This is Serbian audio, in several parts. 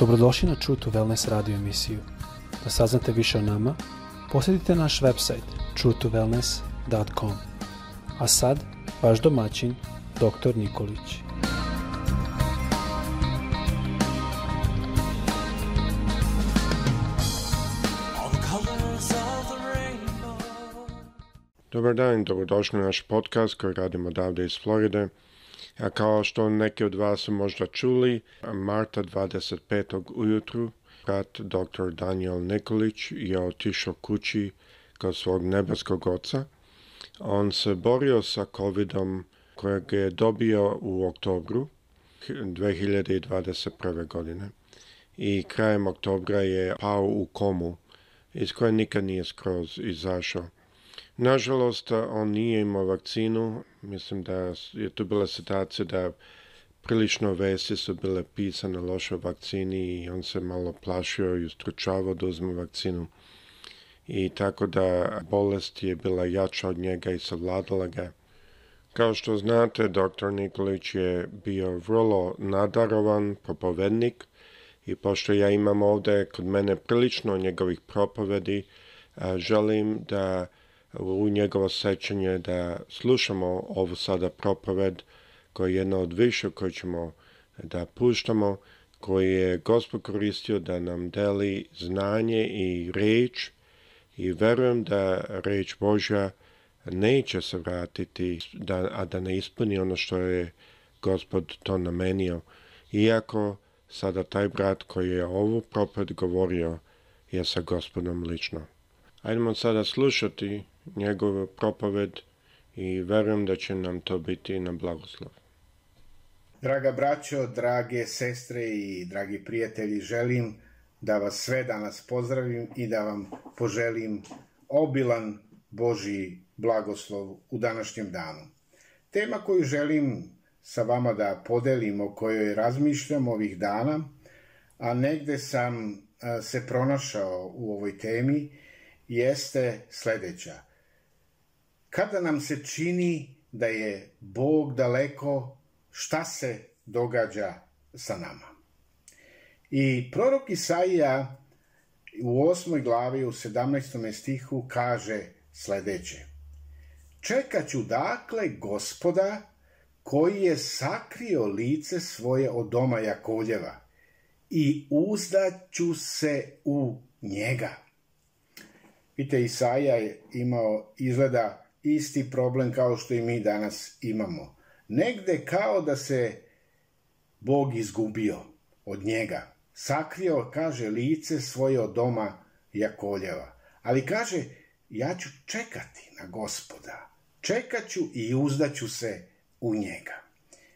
Dobrodošli na True to Wellness radio emisiju. Da saznate više o nama, posjetite naš website truetowellness.com. A sad, vaš domaćin, dr. Nikolić. Dobar dan, dobrodošli na naš podcast koji radimo odavde iz Floride. A kao što neki od vas su možda čuli, marta 25. ujutru brat dr. Daniel Nikolić je otišao kući kod svog nebeskog oca. On se borio sa covidom kojeg je dobio u oktobru 2021. godine i krajem oktobra je pao u komu iz koje nikad nije skroz izašao. Nažalost, on nije imao vakcinu. Mislim da je tu bila situacija da prilično vesti su bile pisane loše vakcini i on se malo plašio i ustručavao da uzme vakcinu. I tako da bolest je bila jača od njega i savladala ga. Kao što znate, dr. Nikolić je bio vrlo nadarovan propovednik i pošto ja imam ovde kod mene prilično njegovih propovedi, želim da u njegovo sećanje da slušamo ovu sada propoved koja je jedna od više koju ćemo da puštamo, koji je Gospod koristio da nam deli znanje i reč i verujem da reč Božja neće se vratiti, da, a da ne ispuni ono što je Gospod to namenio. Iako sada taj brat koji je ovu propoved govorio je sa Gospodom lično. Ajdemo sada slušati njegovu propoved i verujem da će nam to biti na blagoslov. Draga braćo, drage sestre i dragi prijatelji, želim da vas sve danas pozdravim i da vam poželim obilan Boži blagoslov u današnjem danu. Tema koju želim sa vama da podelim, o kojoj razmišljam ovih dana, a negde sam se pronašao u ovoj temi, jeste sledeća. Kada nam se čini da je Bog daleko, šta se događa sa nama? I prorok Isaija u osmoj glavi u 17. stihu kaže sledeće. Čekaću dakle gospoda koji je sakrio lice svoje od doma Jakoljeva i uzdaću se u njega. Vidite, Isaija je imao izgleda isti problem kao što i mi danas imamo. Negde kao da se Bog izgubio od njega. Sakrio, kaže, lice svoje od doma Jakoljeva. Ali kaže, ja ću čekati na gospoda. Čekaću i uzdaću se u njega.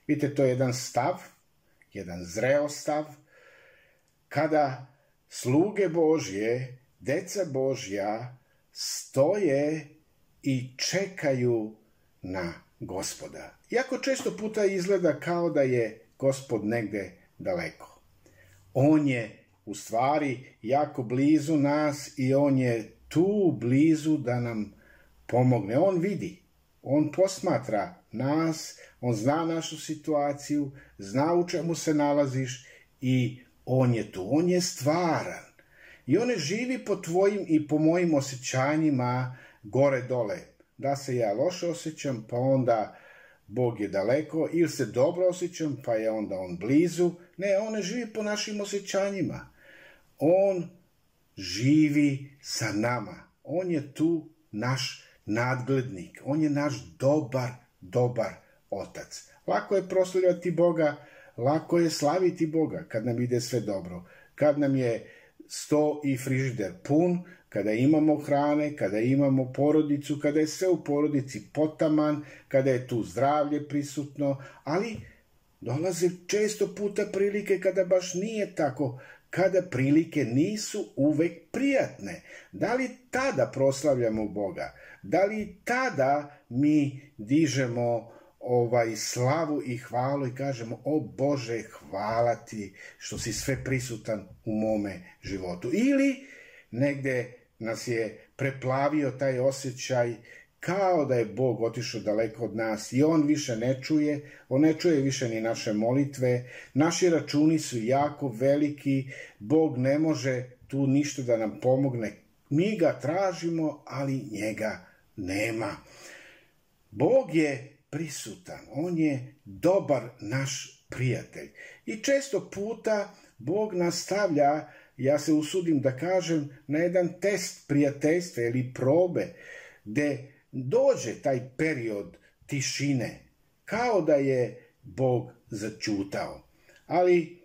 Vidite, to je jedan stav, jedan zreo stav, kada sluge Božje, deca Božja, stoje i čekaju na gospoda. Iako često puta izgleda kao da je gospod negde daleko. On je u stvari jako blizu nas i on je tu blizu da nam pomogne. On vidi, on posmatra nas, on zna našu situaciju, zna u čemu se nalaziš i on je tu, on je stvaran. I on ne živi po tvojim i po mojim osjećanjima gore dole. Da se ja loše osjećam, pa onda Bog je daleko, ili se dobro osjećam, pa je onda on blizu. Ne, on ne živi po našim osjećanjima. On živi sa nama. On je tu naš nadglednik. On je naš dobar, dobar otac. Lako je proslavljati Boga, lako je slaviti Boga kad nam ide sve dobro. Kad nam je sto i frižider pun, kada imamo hrane, kada imamo porodicu, kada je sve u porodici potaman, kada je tu zdravlje prisutno, ali dolaze često puta prilike kada baš nije tako, kada prilike nisu uvek prijatne. Da li tada proslavljamo Boga? Da li tada mi dižemo ovaj slavu i hvalu i kažemo o Bože hvala ti što si sve prisutan u mome životu ili negde nas je preplavio taj osjećaj kao da je Bog otišao daleko od nas i on više ne čuje, on ne čuje više ni naše molitve, naši računi su jako veliki, Bog ne može tu ništa da nam pomogne. Mi ga tražimo, ali njega nema. Bog je prisutan, on je dobar naš prijatelj. I često puta Bog nastavlja, ja se usudim da kažem, na jedan test prijateljstva ili probe, gde dođe taj period tišine, kao da je Bog začutao. Ali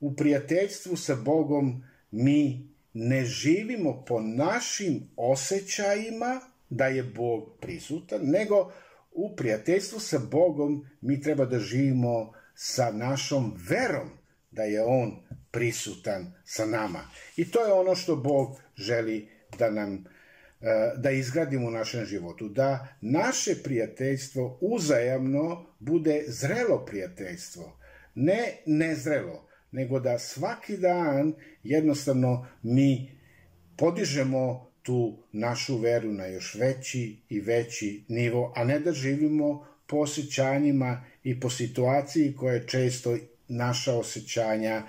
u prijateljstvu sa Bogom mi ne živimo po našim osjećajima da je Bog prisutan, nego u prijateljstvu sa Bogom mi treba da živimo sa našom verom da je On prisutan sa nama. I to je ono što Bog želi da nam e, da izgradimo u našem životu, da naše prijateljstvo uzajamno bude zrelo prijateljstvo, ne nezrelo, nego da svaki dan jednostavno mi podižemo tu našu veru na još veći i veći nivo, a ne da živimo po osjećanjima i po situaciji koje često naša osjećanja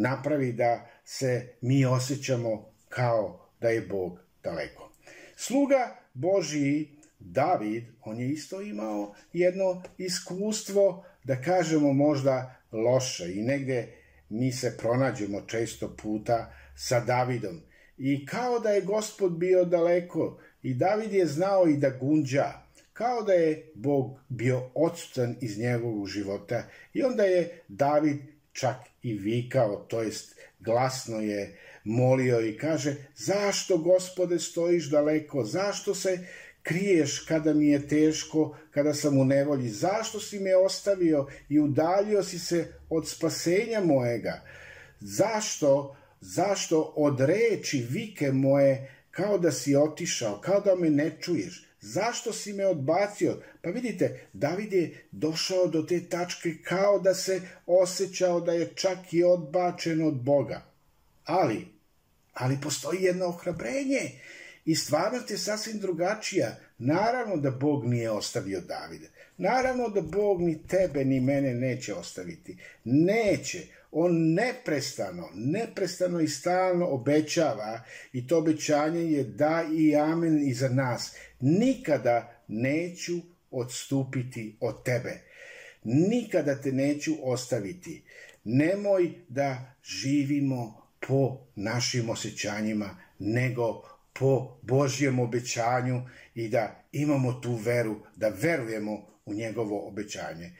napravi da se mi osjećamo kao da je Bog daleko. Sluga Božiji David, on je isto imao jedno iskustvo, da kažemo možda loše i negde mi se pronađemo često puta sa Davidom. I kao da je gospod bio daleko i David je znao i da gunđa, kao da je Bog bio odsutan iz njegovog života. I onda je David čak i vikao, to jest glasno je molio i kaže, zašto gospode stojiš daleko, zašto se kriješ kada mi je teško, kada sam u nevolji, zašto si me ostavio i udaljio si se od spasenja mojega, zašto, zašto od reči vike moje kao da si otišao, kao da me ne čuješ, zašto si me odbacio? Pa vidite, David je došao do te tačke kao da se osjećao da je čak i odbačen od Boga. Ali, ali postoji jedno ohrabrenje i stvarnost je sasvim drugačija. Naravno da Bog nije ostavio Davide. Naravno da Bog ni tebe ni mene neće ostaviti. Neće. On neprestano, neprestano i stalno obećava i to obećanje je da i amen i za nas. Nikada neću odstupiti od tebe. Nikada te neću ostaviti. Nemoj da živimo po našim osjećanjima, nego po Božjem obećanju i da imamo tu veru, da verujemo u njegovo obećanje.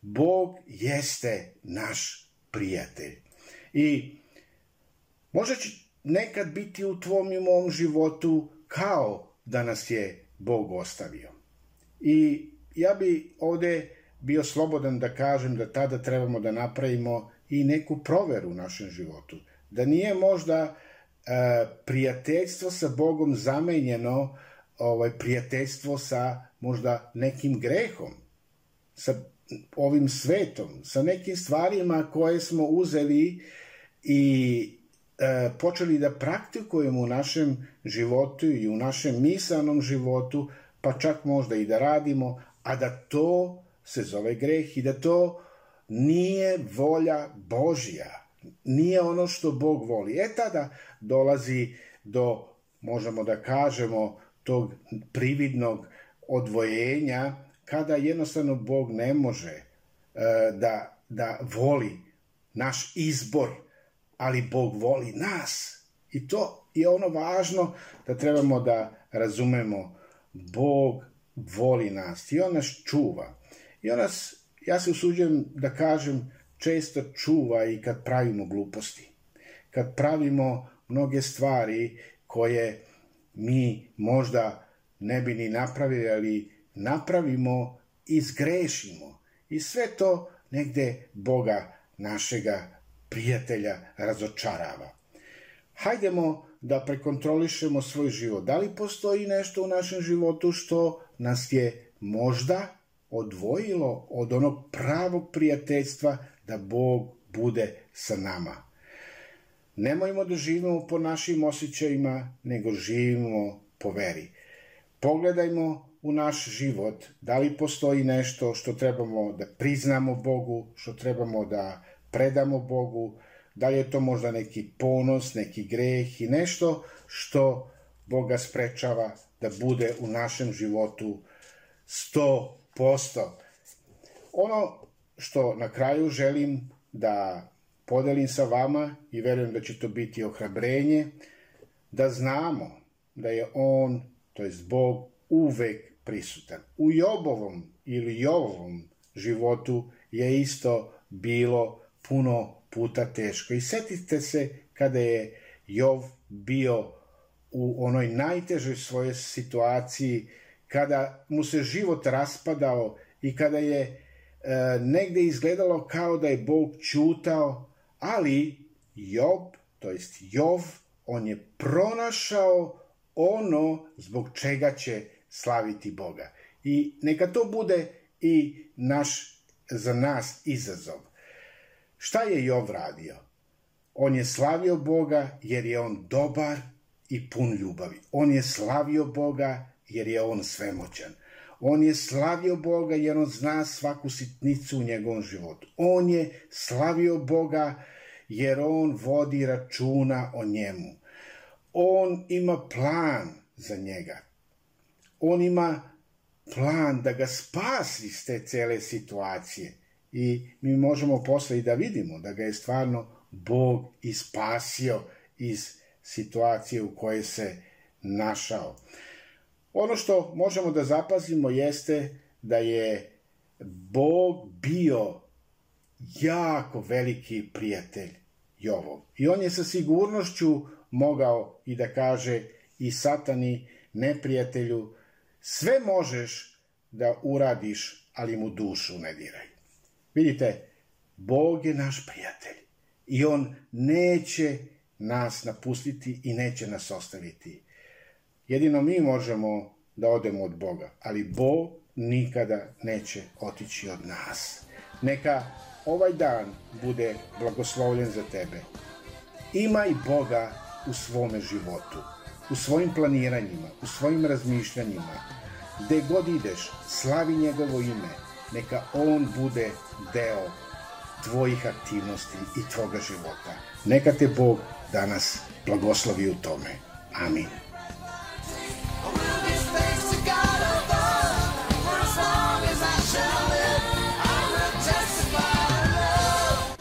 Bog jeste naš prijatelj. I možda će nekad biti u tvom i mom životu kao da nas je Bog ostavio. I ja bi ovde bio slobodan da kažem da tada trebamo da napravimo i neku proveru u našem životu. Da nije možda E, prijateljstvo sa Bogom zamenjeno ovaj, prijateljstvo sa možda nekim grehom, sa ovim svetom, sa nekim stvarima koje smo uzeli i e, počeli da praktikujemo u našem životu i u našem misanom životu, pa čak možda i da radimo, a da to se zove greh i da to nije volja Božja nije ono što Bog voli. E tada dolazi do, možemo da kažemo, tog prividnog odvojenja, kada jednostavno Bog ne može e, da, da voli naš izbor, ali Bog voli nas. I to je ono važno da trebamo da razumemo. Bog voli nas i On nas čuva. I On nas, ja se usuđujem da kažem, često čuva i kad pravimo gluposti. Kad pravimo mnoge stvari koje mi možda ne bi ni napravili, ali napravimo i zgrešimo. I sve to negde Boga našega prijatelja razočarava. Hajdemo da prekontrolišemo svoj život. Da li postoji nešto u našem životu što nas je možda odvojilo od onog pravog prijateljstva da Bog bude sa nama. Nemojmo da živimo po našim osjećajima, nego živimo po veri. Pogledajmo u naš život, da li postoji nešto što trebamo da priznamo Bogu, što trebamo da predamo Bogu, da li je to možda neki ponos, neki greh i nešto što Boga sprečava da bude u našem životu 100%. Ono što na kraju želim da podelim sa vama i verujem da će to biti ohrabrenje, da znamo da je On, to je Bog, uvek prisutan. U Jobovom ili Jovovom životu je isto bilo puno puta teško. I setite se kada je Jov bio u onoj najtežoj svojoj situaciji, kada mu se život raspadao i kada je e, negde izgledalo kao da je Bog čutao, ali Job, to jest Jov, on je pronašao ono zbog čega će slaviti Boga. I neka to bude i naš, za nas izazov. Šta je Jov radio? On je slavio Boga jer je on dobar i pun ljubavi. On je slavio Boga jer je on svemoćan. On je slavio Boga jer on zna svaku sitnicu u njegovom životu. On je slavio Boga jer on vodi računa o njemu. On ima plan za njega. On ima plan da ga spasi iz te cele situacije. I mi možemo posle i da vidimo da ga je stvarno Bog ispasio iz situacije u kojoj se našao. Ono što možemo da zapazimo jeste da je Bog bio jako veliki prijatelj Jovov. I on je sa sigurnošću mogao i da kaže i satani, neprijatelju, sve možeš da uradiš, ali mu dušu ne diraj. Vidite, Bog je naš prijatelj i on neće nas napustiti i neće nas ostaviti. Jedino mi možemo da odemo od Boga, ali Bog nikada neće otići od nas. Neka ovaj dan bude blagoslovljen za tebe. Imaj Boga u svome životu, u svojim planiranjima, u svojim razmišljanjima. Gde god ideš, slavi njegovo ime, neka On bude deo tvojih aktivnosti i tvoga života. Neka te Bog danas blagoslovi u tome. Amin.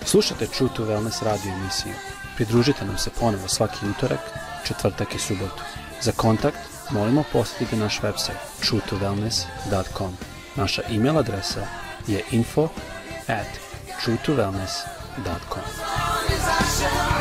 Slušate True to Wellness radio emisiju. Pridružite nam se ponovo svaki utorak, četvrtak i subotu. Za kontakt molimo posjetite naš website truetowellness.com. Naša e-mail adresa je info at truetowellness.com.